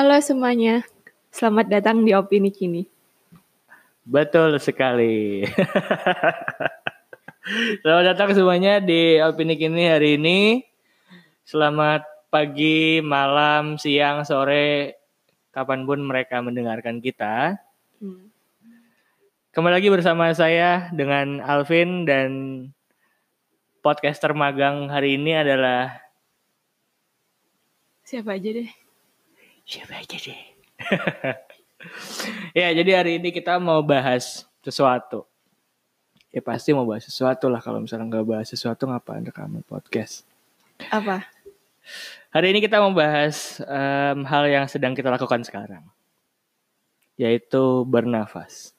Halo semuanya, selamat datang di Opini Kini. Betul sekali. Selamat datang semuanya di Opini Kini hari ini. Selamat pagi, malam, siang, sore, kapan pun mereka mendengarkan kita. Hmm. Kembali lagi bersama saya dengan Alvin dan podcaster magang hari ini adalah Siapa aja deh? Siapa aja deh. ya, jadi hari ini kita mau bahas sesuatu. Ya pasti mau bahas sesuatu lah kalau misalnya nggak bahas sesuatu ngapain rekaman podcast. Apa? Hari ini kita mau bahas em, hal yang sedang kita lakukan sekarang. Yaitu bernafas.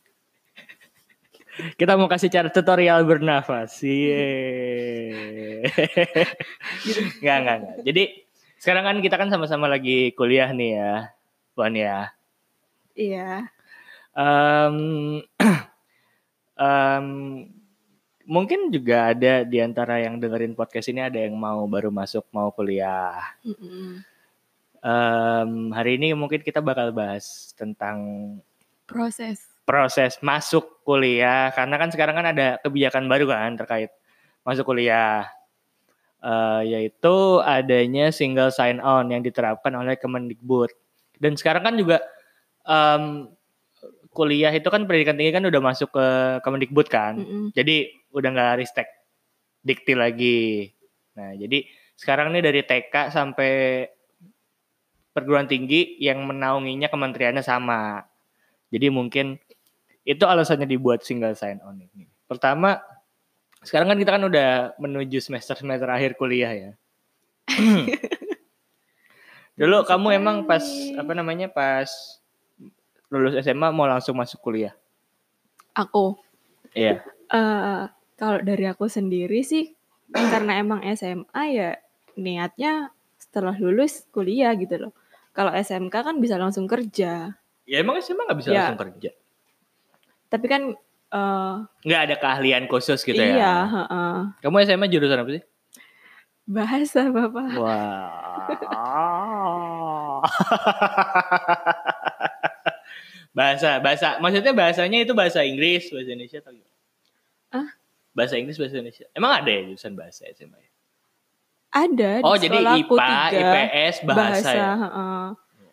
Kita mau kasih cara tutorial bernafas. Yeay. Nggak, nggak, nggak. Jadi sekarang kan kita kan sama-sama lagi kuliah nih ya. Puan ya. Iya. Em, em, mungkin juga ada di antara yang dengerin podcast ini ada yang mau baru masuk mau kuliah. Mm-mm. Em, hari ini mungkin kita bakal bahas tentang Proses. proses masuk kuliah karena kan sekarang kan ada kebijakan baru kan terkait masuk kuliah Eh, yaitu adanya single sign on yang diterapkan oleh Kemendikbud dan sekarang kan juga em, kuliah itu kan pendidikan tinggi kan udah masuk ke Kemendikbud kan Mm-mm. jadi udah nggak ristek dikti lagi. Nah, jadi sekarang ini dari TK sampai perguruan tinggi yang menaunginya kementeriannya sama. Jadi mungkin itu alasannya dibuat single sign on ini. Pertama, sekarang kan kita kan udah menuju semester-semester akhir kuliah ya. Dulu kamu emang pas apa namanya pas lulus SMA mau langsung masuk kuliah? Aku. Iya. eh kalau dari aku sendiri sih, karena emang SMA ya niatnya setelah lulus kuliah gitu loh. Kalau SMK kan bisa langsung kerja. Ya emang SMA nggak bisa Ya. langsung kerja. Tapi kan nggak ada keahlian khusus gitu iya, ya. heeh. Kamu SMA jurusan apa sih? bahasa Bapak. Wah. bahasa, bahasa. Maksudnya bahasanya itu bahasa Inggris, bahasa Indonesia atau gimana? Ah? Bahasa Inggris, bahasa Indonesia. Emang ada ya jurusan bahasa SMA? Ada Oh, jadi IPA, tiga. IPS, bahasa, ya? heeh.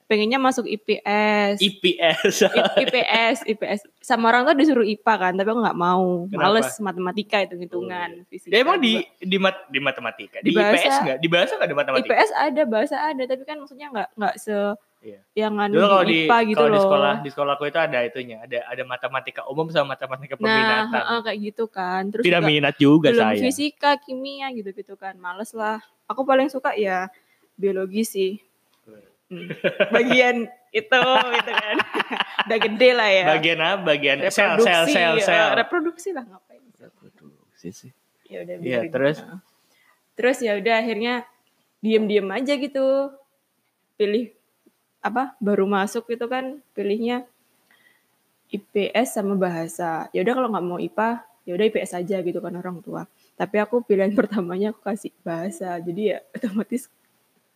Pengennya masuk IPS. IPS. IPS, IPS. Sama orang tuh disuruh IPA kan, tapi aku nggak mau. Kenapa? Males matematika itu hitungan. fisika Ya emang di di mat, di matematika, Di di, IPS bahasa. nggak? Di bahasa nggak ada matematika? IPS ada, bahasa ada, tapi kan maksudnya nggak nggak se Iya. yang anu kalau di di IPA gitu kalau di loh. sekolah di sekolahku itu ada itunya, ada ada matematika umum sama matematika nah, peminatan. heeh, kayak gitu kan. Terus Tidak juga minat juga belum saya. fisika, kimia gitu-gitu kan. Males lah. Aku paling suka ya biologi sih. Hmm. Bagian itu gitu kan. Udah gede lah ya. Bagian apa? Bagian sel reproduksi, sel sel ya, sel. reproduksi lah ngapain. Reproduksi sih. Ya udah biarin. terus? Nah. Terus ya udah akhirnya diem-diem aja gitu. Pilih apa? Baru masuk gitu kan pilihnya IPS sama bahasa. Ya udah kalau nggak mau IPA, ya udah IPS aja gitu kan orang tua. Tapi aku pilihan pertamanya aku kasih bahasa. Jadi ya otomatis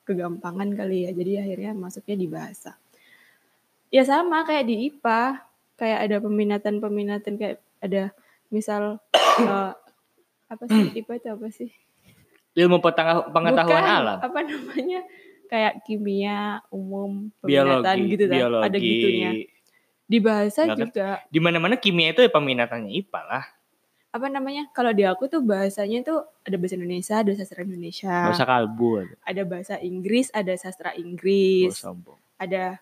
kegampangan kali ya. Jadi akhirnya masuknya di bahasa. Ya sama kayak di IPA, kayak ada peminatan-peminatan kayak ada misal eh, apa sih IPA itu apa sih? Ilmu pengetahuan Bukan, alam. Apa namanya? Kayak kimia umum, peminatan Biologi, gitu kan. biologi. Ada gitunya. Di bahasa Nggak juga Di mana-mana kimia itu ya peminatannya IPA lah. Apa namanya? Kalau di aku tuh bahasanya tuh ada bahasa Indonesia, ada sastra Indonesia, usah kalbu. aja. ada bahasa Inggris, ada sastra Inggris, ada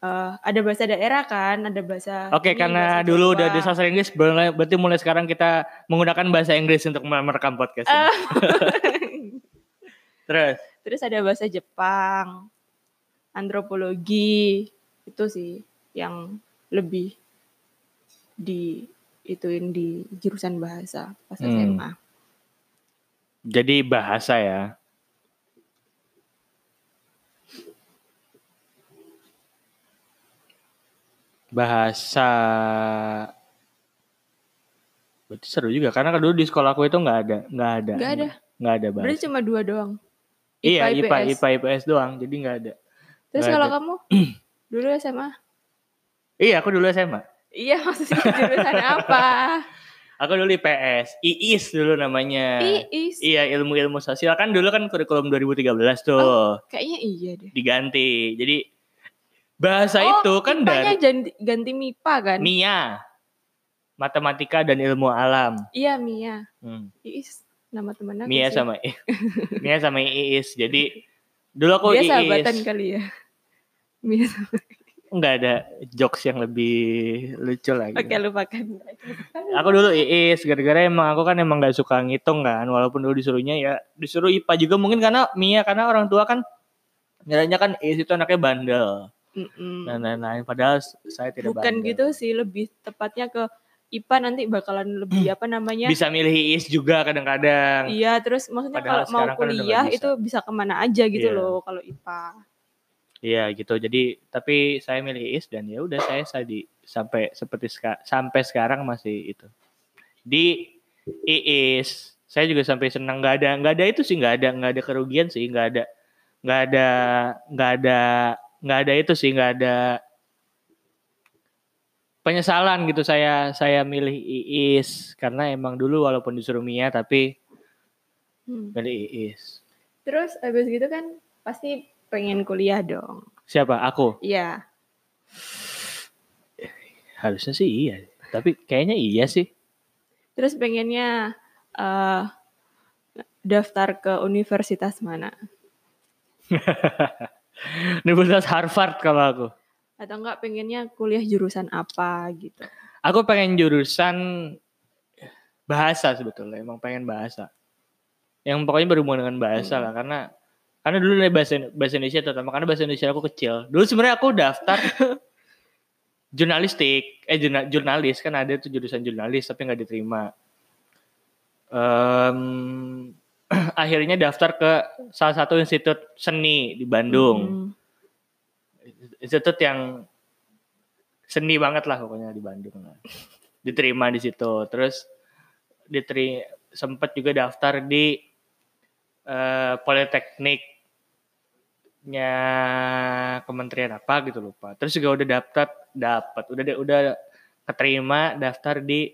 eh, ada bahasa daerah kan, ada bahasa Oke, ini, karena bahasa dulu Jawa. udah di sastra Inggris, berarti mulai sekarang kita menggunakan bahasa Inggris untuk merekam podcast. Ini. Terus, Terus ada bahasa Jepang, antropologi, itu sih yang lebih di ituin di jurusan bahasa pas Hmm. SMA. jadi bahasa ya. Bahasa Berarti seru juga karena dulu di sekolahku itu nggak ada, nggak ada, Nggak ada. nggak ada bahasa. Berarti cuma dua doang. Iya, IPA, IPS. IPA, IPS doang, jadi nggak ada. Terus kalau ada. kamu dulu SMA? Iya, aku dulu SMA. Iya maksudnya jurusan apa? Aku dulu IPS, IIS dulu namanya. Iis. Iya, ilmu-ilmu sosial kan dulu kan kurikulum 2013 tuh Kayaknya iya deh. diganti. Jadi bahasa Oh, itu kan dari ganti, ganti MIPA kan? MIA, matematika dan ilmu alam. Iya Mia. Hmm. Iis nama temen aku Mia sih. sama Mia sama Iis. Jadi dulu aku Dia Iis. sahabatan kali ya. Mia sama Nggak ada jokes yang lebih lucu lagi. Oke lupakan. Aku dulu IIS gara-gara emang aku kan emang gak suka ngitung kan walaupun dulu disuruhnya ya disuruh IPA juga mungkin karena Mia karena orang tua kan nyaranya kan IIS itu anaknya bandel Mm-mm. dan lain-lain padahal saya tidak Bukan bandel. gitu sih, lebih tepatnya ke IPA nanti bakalan lebih apa namanya? Hmm. Bisa milih IIS juga kadang-kadang. Iya, terus maksudnya Padahal kalau mau kan kuliah nggak bisa. itu bisa ke mana aja gitu Iya. loh kalau IPA. Iya gitu. Jadi tapi saya milih IIS dan ya udah saya saya di sampai seperti seka- sampai sekarang masih itu. Di IIS saya juga sampai senang nggak ada nggak ada itu sih nggak ada nggak ada kerugian sih nggak ada nggak ada nggak ada nggak ada itu sih nggak ada penyesalan gitu saya saya milih IIS karena emang dulu walaupun disuruh Mia tapi Hmm. milih IIS. Terus abis gitu kan pasti pengen kuliah dong. Siapa? Aku. Iya. Harusnya sih iya. Tapi kayaknya iya sih. Terus pengennya eh daftar ke universitas mana? Universitas Harvard kalau aku. Atau enggak pengennya kuliah jurusan apa gitu. Aku pengen jurusan bahasa sebetulnya. Emang pengen bahasa. Yang pokoknya berhubungan dengan bahasa lah. Karena karena dulu nih bahasa bahasa Indonesia terutama karena bahasa Indonesia aku kecil. Dulu sebenarnya aku daftar jurnalistik, eh jurna- jurnalis kan ada tuh jurusan jurnalis tapi nggak diterima. Em, akhirnya daftar ke salah satu institut seni di Bandung. Hmm. institut yang seni banget lah pokoknya di Bandung lah. Diterima di situ. Terus diteri sempat juga daftar di eh, Politekniknya kementerian apa gitu lupa. Terus juga udah daftar dapat udah udah keterima daftar di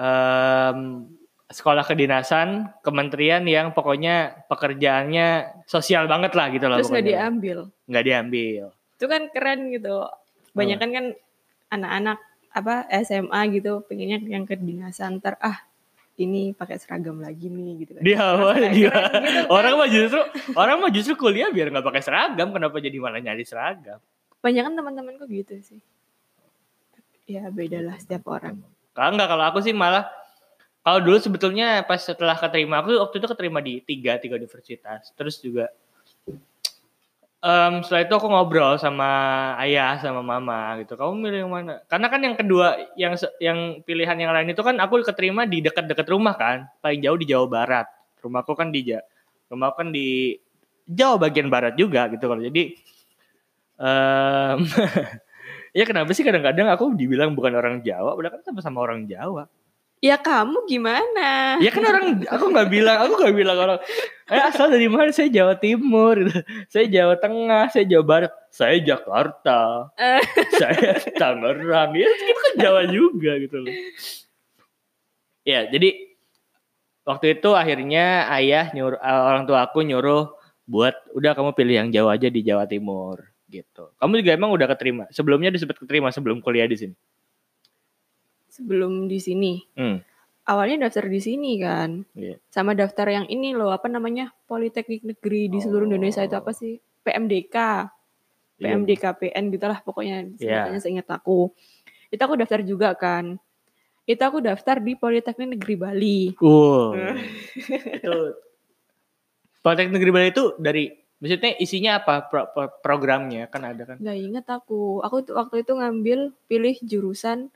em, sekolah kedinasan kementerian yang pokoknya pekerjaannya sosial banget lah gitu loh Terus nggak diambil. nggak diambil Itu kan keren gitu. Banyak kan kan anak-anak apa SMA gitu pengennya yang kedinasan ntar ah ini pakai seragam lagi nih gitu kan. di awal Kayak dia keren gitu kan. orang mah justru orang mah justru kuliah biar nggak pakai seragam kenapa jadi malah nyari seragam Banyak kan teman-temanku gitu sih. Ya beda lah setiap orang. kalau nggak kalau aku sih malah kalau dulu sebetulnya pas setelah keterima aku waktu itu keterima di tiga tiga universitas terus juga em, setelah itu aku ngobrol sama ayah sama mama gitu. Kamu milih yang mana? Karena kan yang kedua yang yang pilihan yang lain itu kan aku keterima di dekat-dekat rumah kan. Paling jauh di Jawa Barat. Rumahku kan di rumahku kan di Jawa bagian barat juga gitu kalau. Jadi em, ya kenapa sih kadang-kadang aku dibilang bukan orang Jawa padahal kan sama-sama orang Jawa Ya kamu gimana? Ya kan orang aku nggak bilang, aku nggak bilang orang eh asal dari mana? Saya Jawa Timur, gitu. saya Jawa Tengah, saya Jawa Barat, saya Jakarta, saya Tangerang. Ya kita kan Jawa juga gitu loh. Ya jadi waktu itu akhirnya ayah nyuruh eh, orang tua aku nyuruh buat udah kamu pilih yang Jawa aja di Jawa Timur gitu. Kamu juga emang udah keterima. Sebelumnya disebut keterima sebelum kuliah di sini. Sebelum di sini. Hmm. Awalnya daftar di sini kan. Iya. Sama daftar yang ini loh, apa namanya? Politeknik Negeri di seluruh Indonesia itu apa sih? PMDK. Iya. PMDKPN gitulah pokoknya Iya. sebutannya seingat aku. Itu aku daftar juga kan. Itu aku daftar di Politeknik Negeri Bali. Wow. itu Politeknik Negeri Bali itu dari maksudnya isinya apa pro- pro- programnya kan ada kan? Gak inget aku. Aku waktu itu ngambil pilih jurusan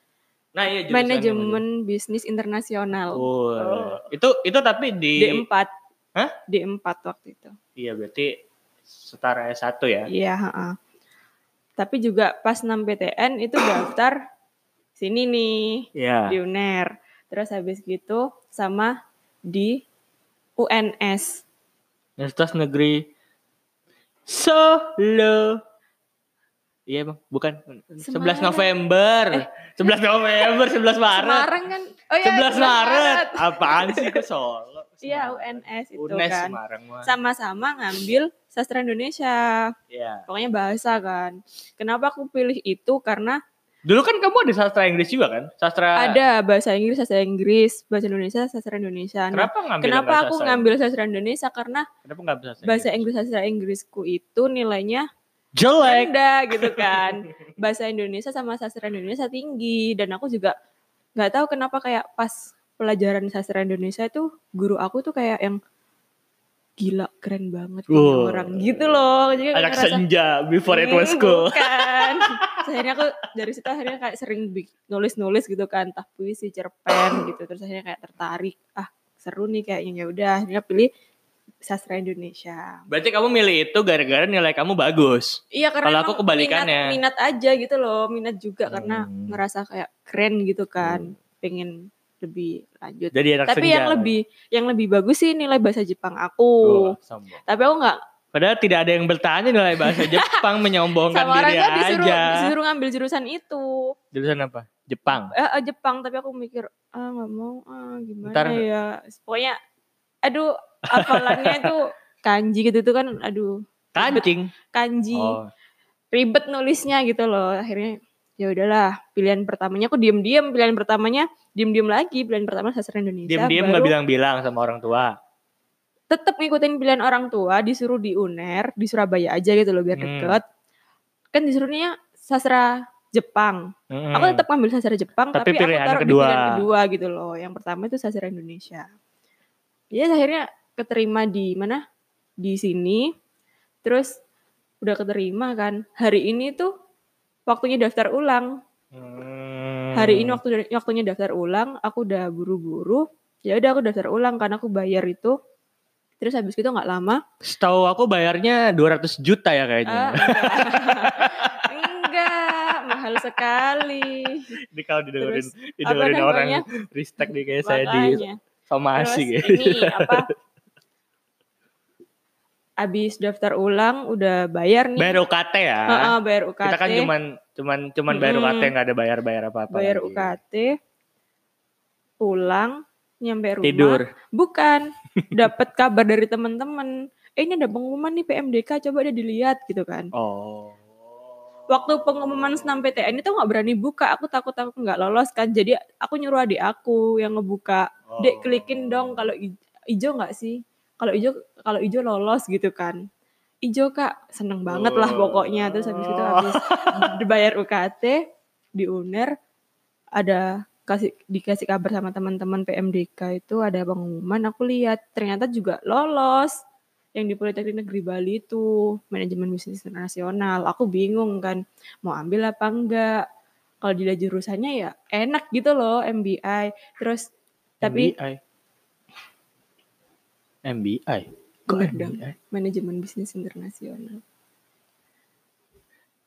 Nah iya jurusannya manajemen bisnis internasional. Oh. Itu itu tapi di D4. Hah? D4 waktu itu. Iya berarti setara S1 ya. Iya, heeh. Tapi juga pas 6 PTN itu daftar sini nih Iya. di UNER. Terus habis gitu sama di UNS. Universitas Negeri Solo. Iya bang, bukan. 11 Semarang. November. 11 November, 11 Maret. Semarang kan? Oh iya, 11 Maret. Apaan sih ke Solo? Iya. UNS itu UNES kan. Semarang. Sama-sama ngambil sastra Indonesia. Iya. Pokoknya bahasa kan. Kenapa aku pilih itu? Karena Dulu kan kamu ada sastra Inggris juga kan? Sastra ada bahasa Inggris, sastra Inggris, bahasa Indonesia, sastra Indonesia. Nah, Kenapa ngambil kenapa aku sastra ngambil sastra Indonesia? Karena Kenapa nggak bisa sastra bahasa Inggris sastra Inggrisku itu nilainya Jelek. rendah gitu kan. Bahasa Indonesia sama sastra Indonesia tinggi dan aku juga nggak tahu kenapa kayak pas pelajaran sastra Indonesia itu guru aku tuh kayak yang gila keren banget Wow. orang gitu loh. Jadi kayak Anak ngerasa, senja before it was "Hmm, cool. Terus akhirnya aku dari situ akhirnya kayak sering bik- nulis-nulis gitu kan, entah puisi, cerpen gitu. Terus akhirnya kayak tertarik, ah seru nih kayaknya ya udah akhirnya pilih sastra Indonesia. Berarti kamu milih itu gara-gara nilai kamu bagus. Iya karena Kalau aku kebalikannya. Minat, minat aja gitu loh, minat juga karena Hmm. ngerasa kayak keren gitu kan, pengen lebih lanjut. Jadi anak Tapi senja. yang lebih yang lebih bagus sih nilai bahasa Jepang aku. sombong. Tapi aku nggak Padahal tidak ada yang bertanya nilai bahasa Jepang menyombongkan sama orang diri disuruh aja. disuruh ngambil jurusan itu. Jurusan apa? Jepang. Eh, eh, Jepang tapi aku mikir ah nggak mau ah gimana Ntar- ya. Pokoknya aduh hafalannya itu kanji gitu tuh kan aduh Kancing. kanji. Oh. ribet nulisnya gitu loh akhirnya ya udahlah pilihan pertamanya aku diem-diem pilihan pertamanya diem-diem lagi pilihan pertama sastra Indonesia Diam-diam nggak bilang-bilang sama orang tua. tetap ngikutin pilihan orang tua disuruh di UNER di Surabaya aja gitu loh biar Hmm. deket kan disuruhnya sastra Jepang Mm-mm. aku tetap ngambil sastra Jepang Hmm. Tapi tapi, pilihan aku taruh kedua. di pilihan kedua gitu loh yang pertama itu sastra Indonesia ya akhirnya keterima di mana di sini terus udah keterima kan hari ini tuh waktunya daftar ulang Hmm. hari ini waktu waktunya daftar ulang aku udah buru-buru ya udah aku daftar ulang karena aku bayar itu terus habis itu nggak lama Setahu aku bayarnya 200 juta ya kayaknya. enggak. enggak mahal sekali Jadi kalau didengerin, didengerin orang namanya? ristek nih kayak saya di somasi terus gitu. ini apa abis daftar ulang udah bayar nih Bayar UKT ya. Heeh, bayar UKT Kita kan cuman cuman cuman bayar Mm-mm. UKT nggak ada bayar-bayar apa-apa. bayar lagi. UKT pulang nyampe rumah Tidur. Bukan. Dapat kabar dari teman-teman. Eh ini ada pengumuman nih PMDK, coba deh dilihat gitu kan. Oh. Waktu pengumuman senam PTN itu nggak berani buka, aku takut aku nggak lolos kan. Jadi aku nyuruh adik aku yang ngebuka. Dek klikin dong kalau ijo nggak sih? Kalau ijo kalau ijo lolos gitu kan. Ijo kak seneng banget lah pokoknya. Terus habis itu habis dibayar UKT di UNER ada kasih dikasih kabar sama teman-teman PMDK itu ada pengumuman aku lihat ternyata juga lolos yang di Politeknik Negeri Bali itu manajemen bisnis internasional aku bingung kan mau ambil apa enggak kalau dilihat jurusannya ya enak gitu loh MBI terus tapi MBI. MBI. Kok. MBI? manajemen bisnis internasional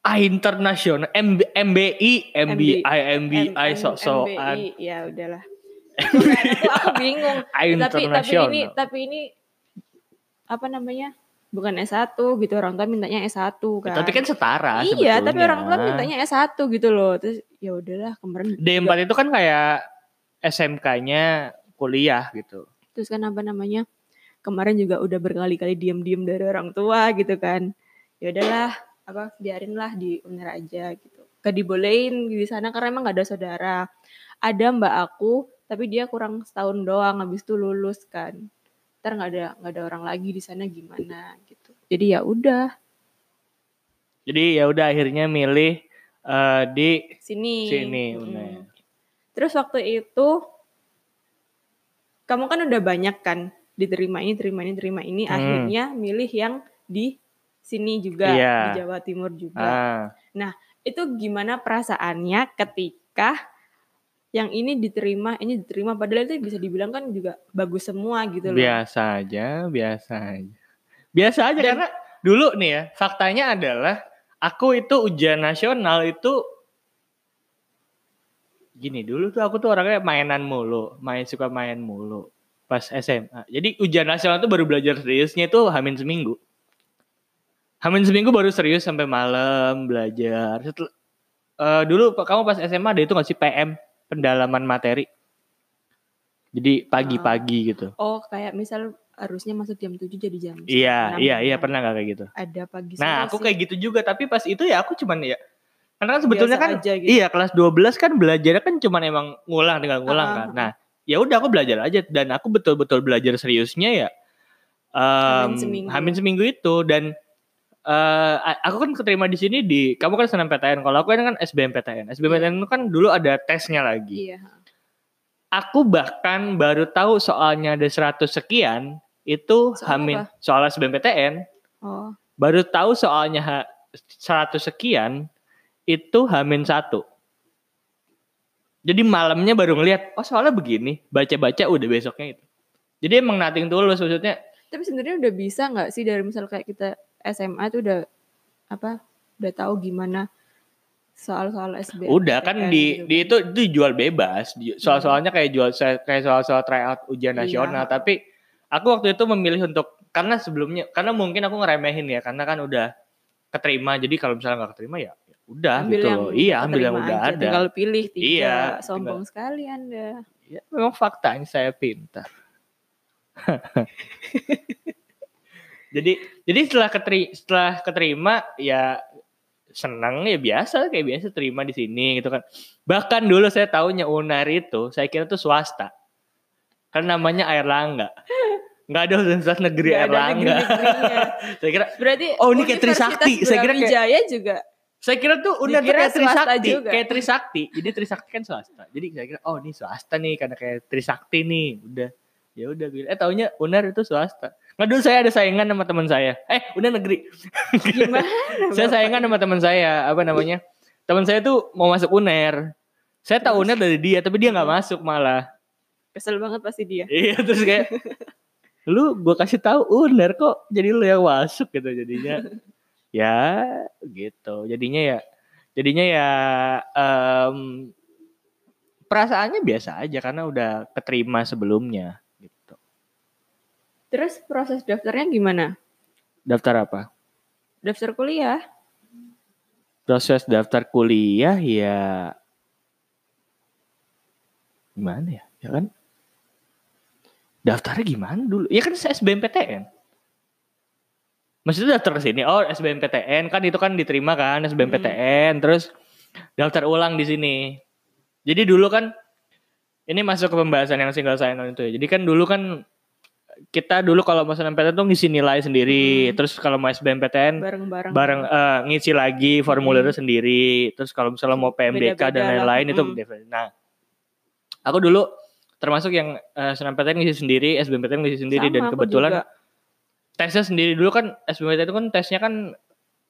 Ah, internasional. MB, MBI, MBI, MBI, M- M- sok-sokan. MBI, ya udahlah aku, aku bingung Ah, tapi tapi ini tapi ini apa namanya bukan S1 gitu orang tua mintanya S1 kan. Tapi kan setara iya tapi sebetulnya. orang tua mintanya S1 gitu loh. Terus ya udahlah kemarin D4 itu kan kayak SMK-nya kuliah gitu. terus kan apa namanya kemarin juga udah berkali-kali diem-diem dari orang tua gitu kan. Ya udahlah apa biarin lah di UNER aja gitu. Gak dibolehin di sana karena emang gak ada saudara. Ada mbak aku tapi dia kurang setahun doang habis itu lulus kan ntar nggak ada nggak ada orang lagi di sana gimana gitu jadi ya udah Jadi ya udah akhirnya milih eh, di sini sini. UNER. Terus waktu itu kamu kan udah banyak kan diterima ini, terima ini, terima ini, Hmm. akhirnya milih yang di sini juga Iya. di Jawa Timur juga. Ah, Itu gimana perasaannya ketika yang ini diterima, ini diterima padahal itu bisa dibilang kan juga bagus semua gitu loh. biasa aja, biasa aja. Biasa aja Dan- karena dulu nih ya, faktanya adalah aku itu ujian nasional itu gini dulu tuh aku tuh orangnya mainan mulu, main suka main mulu pas SMA. Jadi ujian nasional tuh baru belajar seriusnya itu hamin seminggu. Hamin seminggu baru serius sampai malam belajar. Setelah eh, dulu kamu pas SMA ada itu nggak sih PM pendalaman materi? Jadi pagi-pagi gitu. Oh, kayak misal harusnya masuk jam 7 jadi jam Iya, 6, iya, iya kan. pernah nggak kayak gitu? Ada pagi Nah, aku sih. kayak gitu juga, tapi pas itu ya aku cuman ya karena kan sebetulnya Biasa kan aja gitu. iya kelas 12 kan belajarnya kan cuman emang ngulang tinggal ngulang Ah, kan. ah, Nah, ya udah aku belajar aja dan aku betul-betul belajar seriusnya ya em, Hamin seminggu. hamin seminggu itu dan eh aku kan keterima di sini di kamu kan SNMPTN kalau aku kan SBMPTN. SBMPTN itu kan dulu ada tesnya lagi. Iya. Aku bahkan baru tahu soalnya ada 100 sekian itu Soal hamin apa? soal SBMPTN Oh, baru tahu soalnya ha- 100 sekian itu hamin satu. Jadi malamnya baru ngeliat, oh soalnya begini, baca-baca udah besoknya itu. Jadi emang nating tulus maksudnya. tapi sebenarnya udah bisa nggak sih dari misal kayak kita SMA tuh udah apa? Udah tahu gimana soal-soal SBM. Udah kan di gitu di itu itu jual bebas. Di- Soal-soalnya kayak jual kayak soal-soal tryout ujian Iya. nasional, tapi aku waktu itu memilih untuk karena sebelumnya karena mungkin aku ngeremehin ya karena kan udah keterima. Jadi kalau misalnya nggak keterima ya ya udah ambil gitu yang loh. Iya, ambil yang udah aja, ada. Tinggal pilih tiga. Iya, Sombong sekali Anda. Ya, memang faktanya saya pintar. jadi jadi setelah keteri, setelah keterima ya senang ya biasa kayak biasa terima di sini gitu kan. Bahkan dulu saya tahunya UNAR itu saya kira tuh swasta. Kan namanya Airlangga. Nggak ada universitas negeri Nggak Airlangga. negeri-negerinya. saya kira Berarti Oh, ini kayak Trisakti. Saya kira kayak- Brawijaya juga. saya kira tuh UNAR tuh kayak Trisakti, juga. kayak Trisakti. Jadi Trisakti kan swasta. Jadi saya kira oh ini swasta nih karena kayak Trisakti nih. Udah. Ya udah bilang. Eh taunya UNAR itu swasta. Nggak dulu saya ada saingan sama teman saya. Eh, UNAR negeri. Gimana? saya saingan sama teman saya, apa namanya? Teman saya tuh mau masuk UNER. Saya tahu UNER dari dia, tapi dia nggak masuk malah. Kesel banget pasti dia. Iya, terus kayak lu gue kasih tahu UNER kok jadi lu yang masuk gitu jadinya. ya, gitu. Jadinya ya jadinya ya em, perasaannya biasa aja karena udah keterima sebelumnya. Terus proses daftarnya gimana? Daftar apa? Daftar kuliah? Proses daftar kuliah ya gimana ya? Ya kan? Daftarnya gimana dulu? Ya kan saya SBMPTN. Maksudnya daftar ke sini, oh SBMPTN kan itu kan diterima kan SBMPTN, terus daftar ulang di sini. Jadi dulu kan ini masuk ke pembahasan yang single sign on itu ya. Jadi kan dulu kan kita dulu kalau mau SNMPTN tuh ngisi nilai sendiri, Hmm. terus kalau mau SBMPTN Bareng-bareng. bareng eh, ngisi lagi formulirnya sendiri terus kalau misalnya mau PMBK dan Beda-beda lah. lain-lain itu Mm. different. nah aku dulu termasuk yang eh, SNMPTN ngisi sendiri SBMPTN ngisi sendiri Sama, dan kebetulan juga. tesnya sendiri dulu kan SBMPTN itu kan tesnya kan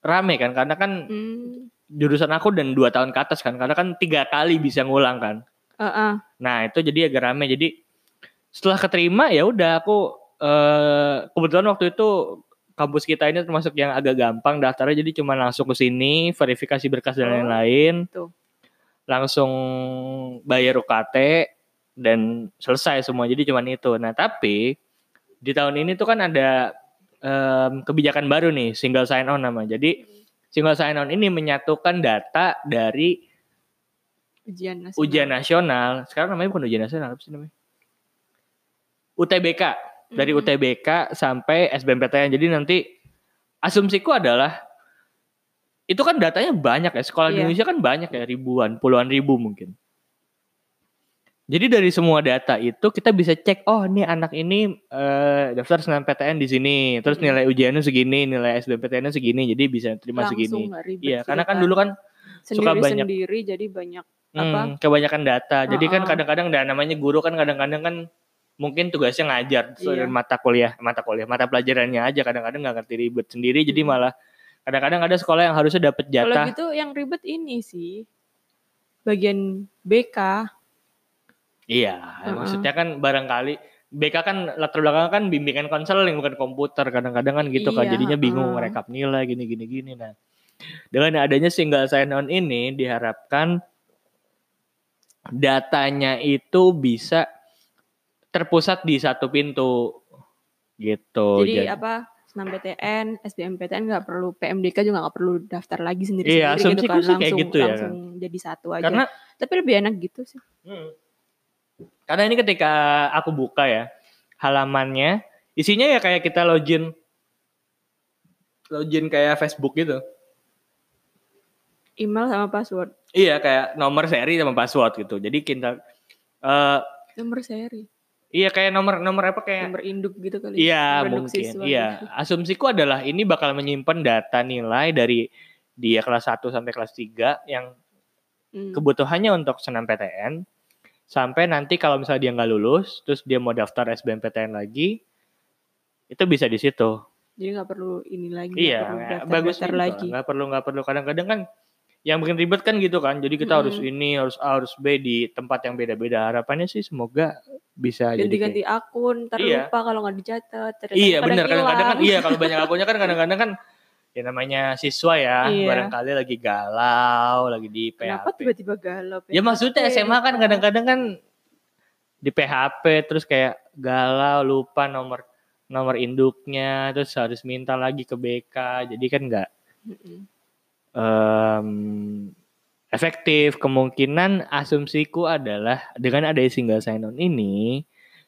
rame kan karena kan Hmm. jurusan aku dan dua tahun ke atas kan karena kan tiga kali bisa ngulang kan Uh-uh. Nah itu jadi agak rame. Jadi setelah keterima ya udah aku eh kebetulan waktu itu kampus kita ini termasuk yang agak gampang daftarnya jadi cuma langsung ke sini verifikasi berkas dan Oh, lain-lain tuh. langsung bayar UKT dan selesai semua jadi cuma itu. Nah tapi di tahun ini tuh kan ada em, kebijakan baru nih single sign on nama. Jadi single sign on ini menyatukan data dari Ujian nasional. ujian nasional sekarang namanya bukan ujian nasional apa sih namanya UTBK dari Mm. UTBK sampai SBMPTN jadi nanti asumsiku adalah itu kan datanya banyak ya sekolah di Iya. Indonesia kan banyak ya ribuan puluhan ribu mungkin jadi dari semua data itu kita bisa cek oh nih anak ini eh, daftar SNMPTN di sini terus Mm. nilai ujiannya segini nilai SBMPTN segini jadi bisa terima Langsung segini iya karena kan dulu kan suka banyak sendiri-sendiri jadi banyak apa? Hmm, kebanyakan data. Jadi kan Heeh. kadang-kadang dan namanya guru kan kadang-kadang kan mungkin tugasnya ngajar Iya. mata kuliah, mata kuliah, mata pelajarannya aja kadang-kadang nggak ngerti ribet sendiri jadi Hmm. malah kadang-kadang ada sekolah yang harusnya dapat Kalau jatah. gitu yang ribet ini sih bagian BK. Iya, Heeh. maksudnya kan barangkali BK kan latar belakang kan bimbingan konseling bukan komputer kadang-kadang kan gitu kan Iya, jadinya bingung heeh. rekap nilai gini gini gini nah dengan adanya single sign on ini diharapkan datanya itu bisa terpusat di satu pintu gitu Jadi Jadi- apa SNMPTN, SBMPTN nggak perlu PMDK juga nggak perlu daftar lagi sendiri Iya, sendiri gitu asumsiku kan sih kayak langsung gitu ya, langsung jadi satu aja. Karena Tapi lebih enak gitu sih. Hmm. Karena ini ketika aku buka ya halamannya isinya ya kayak kita login login kayak Facebook gitu. Email sama password. Iya kayak nomor seri sama password gitu. Jadi kita eh Nomor seri, iya kayak nomor nomor apa kayak nomor induk gitu kali. Iya Nomor induk mungkin. siswa Iya. gitu. Asumsiku adalah ini bakal menyimpan data nilai dari dia kelas 1 sampai kelas 3 yang Hmm. kebutuhannya untuk SNMPTN sampai nanti kalau misalnya dia nggak lulus terus dia mau daftar SBMPTN lagi itu bisa di situ. Jadi nggak perlu ini lagi. Iya, perlu daftar, bagus daftar gitu. lagi. Nggak perlu nggak perlu kadang-kadang kan yang bikin ribet kan gitu kan. Jadi kita harus Mm-mm. ini harus A harus B di tempat yang beda-beda. Harapannya sih semoga bisa jadi Ganti-ganti kayak- akun, ntar Iya. lupa kalau nggak dicatat. Iya benar kadang-kadang kan iya kalau banyak akunnya kan kadang-kadang kan ya namanya siswa ya Iya. barangkali lagi galau, lagi di Kenapa PHP. tiba-tiba galau? Ya maksudnya PHP, SMA kan kadang-kadang kan di PHP terus kayak galau lupa nomor nomor induknya terus harus minta lagi ke BK jadi kan nggak. Em, efektif kemungkinan asumsiku adalah dengan ada single sign on ini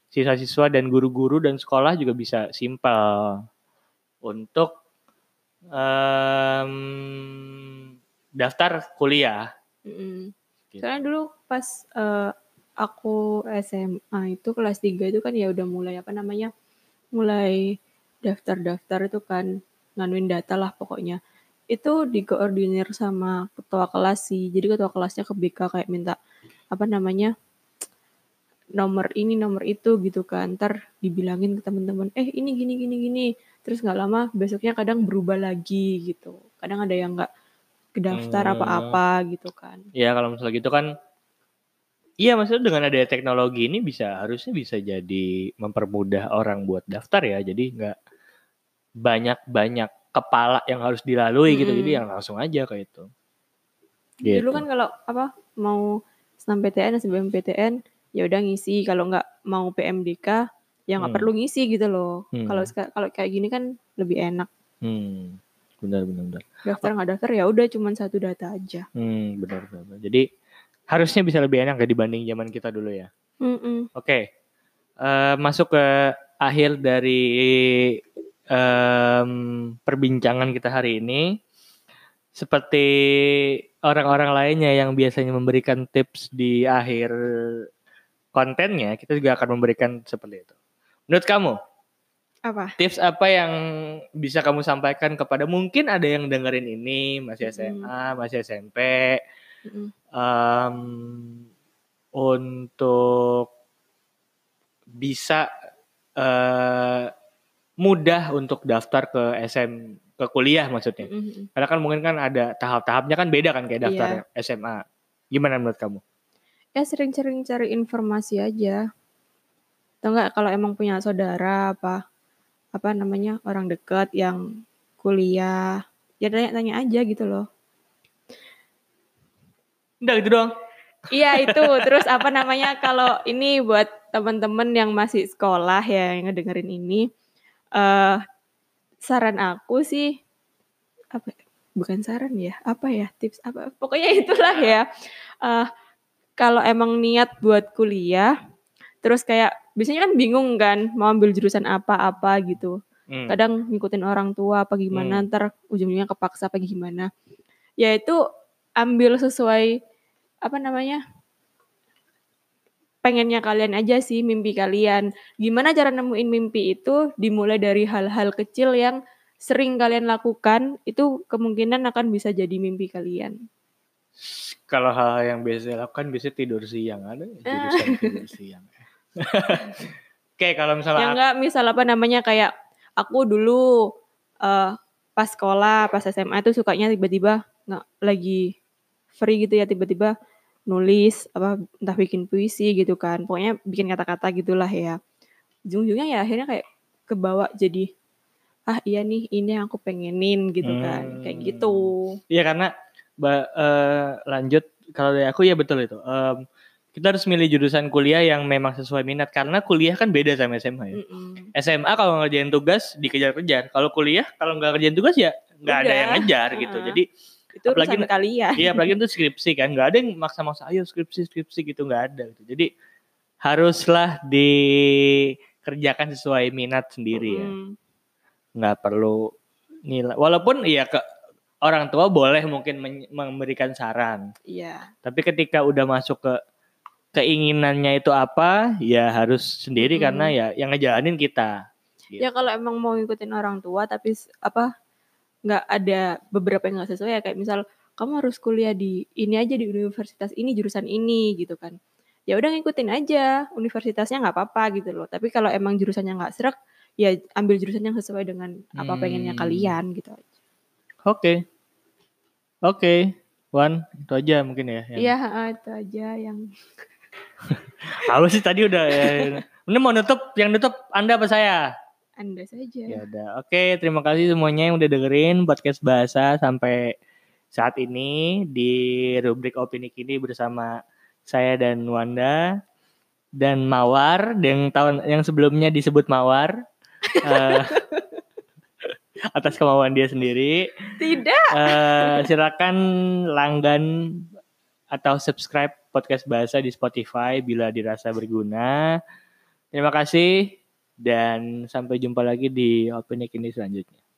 siswa-siswa dan guru-guru dan sekolah juga bisa simpel untuk em, daftar kuliah. Gitu. Soalnya dulu pas eh, aku SMA itu kelas 3 itu kan ya udah mulai apa namanya? Mulai daftar-daftar itu kan nganuin data lah pokoknya. Itu dikoordinir sama ketua kelas sih. Jadi ketua kelasnya ke BK kayak minta apa namanya? nomor ini nomor itu gitu kan ntar dibilangin ke teman-teman eh ini gini gini gini terus nggak lama besoknya kadang berubah lagi gitu kadang ada yang nggak kedaftar Hmm. apa-apa gitu kan Ya kalau misalnya gitu kan Iya maksudnya dengan ada teknologi ini bisa harusnya bisa jadi mempermudah orang buat daftar ya jadi nggak banyak-banyak kepala yang harus dilalui gitu Mm-mm. jadi yang langsung aja kayak itu. Dulu Gitu. kan kalau apa mau SNMPTN SBMPTN ya udah ngisi kalau nggak mau PMDK ya nggak Hmm. perlu ngisi gitu loh. Hmm. Kalau seka- kalau kayak gini kan lebih enak. Hmm, benar benar benar. Daftar nggak daftar ya udah cuman satu data aja. Hmm, benar benar. benar. Jadi harusnya bisa lebih enak ya dibanding zaman kita dulu ya. Mm-mm. Oke, Eh, masuk ke akhir dari em, perbincangan kita hari ini. Seperti orang-orang lainnya yang biasanya memberikan tips di akhir kontennya, kita juga akan memberikan seperti itu. Menurut kamu, Apa? tips apa yang bisa kamu sampaikan kepada mungkin ada yang dengerin ini masih. SMA, masih SMP, Mm-mm. em, untuk bisa eh, mudah untuk daftar ke SM ke kuliah maksudnya. Mm-mm. Karena kan mungkin kan ada tahap-tahapnya kan beda kan kayak daftar Iya. SMA. Gimana menurut kamu? Ya sering-sering cari informasi aja. Atau enggak kalau emang punya saudara apa apa namanya orang dekat yang kuliah ya tanya-tanya aja gitu loh. Udah gitu doang. Iya itu. Terus apa namanya kalau ini buat teman-teman yang masih sekolah ya yang ngedengerin ini, eh saran aku sih apa? ya, Bukan saran ya, apa ya tips apa? Pokoknya itulah ya. Eh kalau emang niat buat kuliah, terus kayak biasanya kan bingung kan mau ambil jurusan apa-apa gitu. Hmm. Kadang ngikutin orang tua apa gimana, ntar ujung-ujungnya kepaksa apa gimana. Ya itu ambil sesuai apa namanya pengennya kalian aja sih mimpi kalian. Gimana cara nemuin mimpi itu? Dimulai dari hal-hal kecil yang sering kalian lakukan itu kemungkinan akan bisa jadi mimpi kalian. Kalau hal yang biasa lakukan biasanya tidur siang. Ada jurusan tidur siang. Oke, kalau misalnya ya enggak misal apa namanya kayak aku dulu eh, pas sekolah pas SMA itu sukanya tiba-tiba nggak lagi free gitu ya tiba-tiba nulis apa entah bikin puisi gitu kan pokoknya bikin kata-kata gitulah ya ujung-ujungnya ya akhirnya kayak kebawa jadi ah iya nih ini yang aku pengenin gitu kan kayak Hmm. gitu Iya karena ba- eh, lanjut kalau dari aku ya betul itu. Em, kita harus milih jurusan kuliah yang memang sesuai minat karena kuliah kan beda sama SMA ya. Mm-mm. SMA kalau ngerjain tugas dikejar-kejar. Kalau kuliah kalau nggak ngerjain tugas ya nggak ada yang ngejar gitu. Jadi Itu Apalagi urusan kalian. iya apalagi itu skripsi kan nggak ada yang maksa-maksa ayo skripsi skripsi gitu nggak ada gitu. Jadi haruslah dikerjakan sesuai minat sendiri ya. Mm. Nggak perlu nilai. Walaupun iya ke orang tua boleh mungkin memberikan saran. Iya. Tapi ketika udah masuk ke keinginannya itu apa, ya harus sendiri Mm. karena ya yang ngejalanin kita. Gitu. Ya kalau emang mau ngikutin orang tua tapi apa nggak ada beberapa yang nggak sesuai ya kayak misal kamu harus kuliah di ini aja di universitas ini jurusan ini gitu kan. Ya udah ngikutin aja universitasnya nggak apa-apa gitu loh. Tapi kalau emang jurusannya nggak serak ya ambil jurusan yang sesuai dengan apa pengennya Hmm. kalian gitu aja. Oke. Oke. Wan, itu aja mungkin ya. yang- Iya ha, itu aja yang Apa sih tadi udah ya. Ini mau nutup, yang nutup Anda apa saya? Anda saja. Ya udah. Oke, terima kasih semuanya yang udah dengerin podcast bahasa sampai saat ini di rubrik opini kini bersama saya dan Wanda dan Mawar yang tahun yang sebelumnya disebut Mawar eh, atas kemauan dia sendiri. Tidak. Eh, silakan langgan atau subscribe podcast bahasa di Spotify bila dirasa berguna. Terima kasih dan sampai jumpa lagi di opini kini selanjutnya.